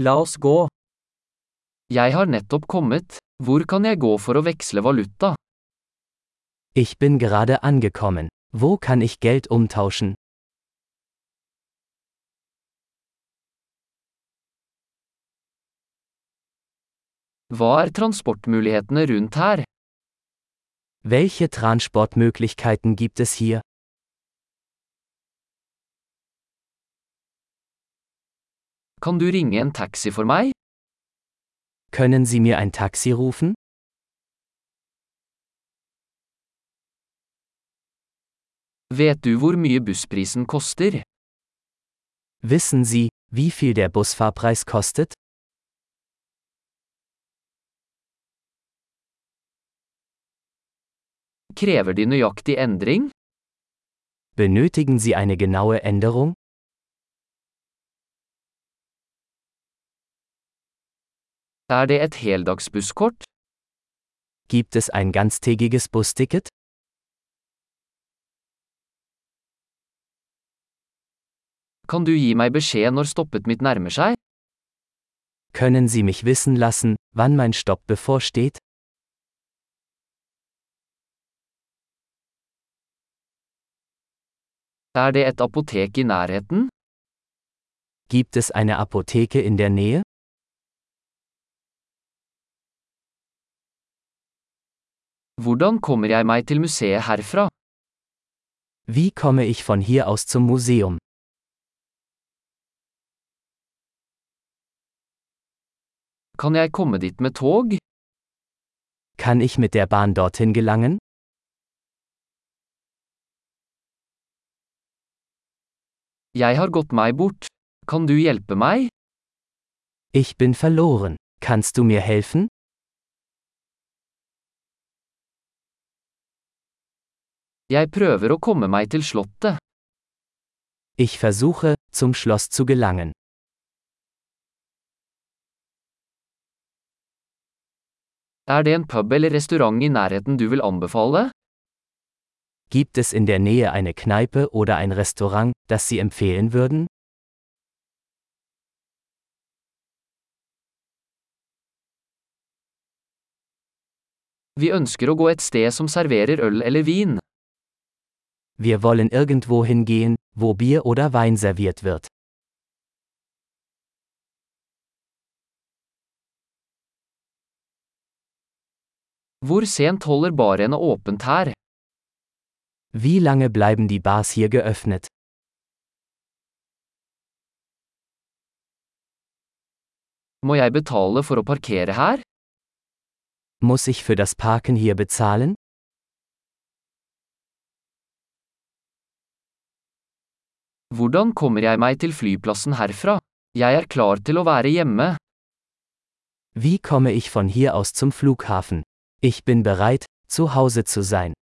La oss gå. Jeg har nettopp kommet. Hvor kan jeg gå for å veksle valuta? Ich bin gerade angekommen. Wo kann ich Geld umtauschen? Hva er transportmulighetene rundt her? Welche Transportmöglichkeiten gibt es hier? Kan du ringe en taxi for meg? Können Sie mir ein Taxi rufen? Vet du hvor mye bussprisen koster? Wissen Sie, wie viel der Busfahrpreis kostet? Krever de nøyaktig endring? Benötigen Sie eine genaue Änderung? Er det et heldagsbusskort? Gibt es ein ganztägiges Busticket? Kan du gi meg beskjed når stoppet mitt nærmer seg? Können Sie mich wissen lassen, wann mein Stopp bevorsteht? Er det et apotek i nærheten? Gibt es eine Apotheke in der Nähe? Hvordan kommer jeg meg til museet herfra? Wie komme ich von hier aus zum Museum? Kan jeg komme dit med tog? Kann ich mit der Bahn dorthin gelangen? Jeg har gått meg bort. Kan du hjelpe meg? Ich bin verloren. Kannst du mir helfen? Jeg prøver å komme meg til slottet. Ich versuche, zum Schloss zu gelangen. Er det en pub eller restaurant i nærheten du vil anbefale? Gibt es in der Nähe eine Kneipe oder ein Restaurant, das Sie empfehlen würden? Vi ønsker å gå et sted som serverer øl eller vin. Wir wollen irgendwo hingehen, wo Bier oder Wein serviert wird. Hvor sent holder barene åpent her? Wie lange bleiben die Bars hier geöffnet? Må jeg betale for å parkere her? Muss ich für das Parken hier bezahlen? Hvordan kommer jeg meg til flyplassen herfra? Jeg er klar til å være hjemme. Wie komme ich von hier aus zum Flughafen? Ich bin bereit, zu Hause zu sein.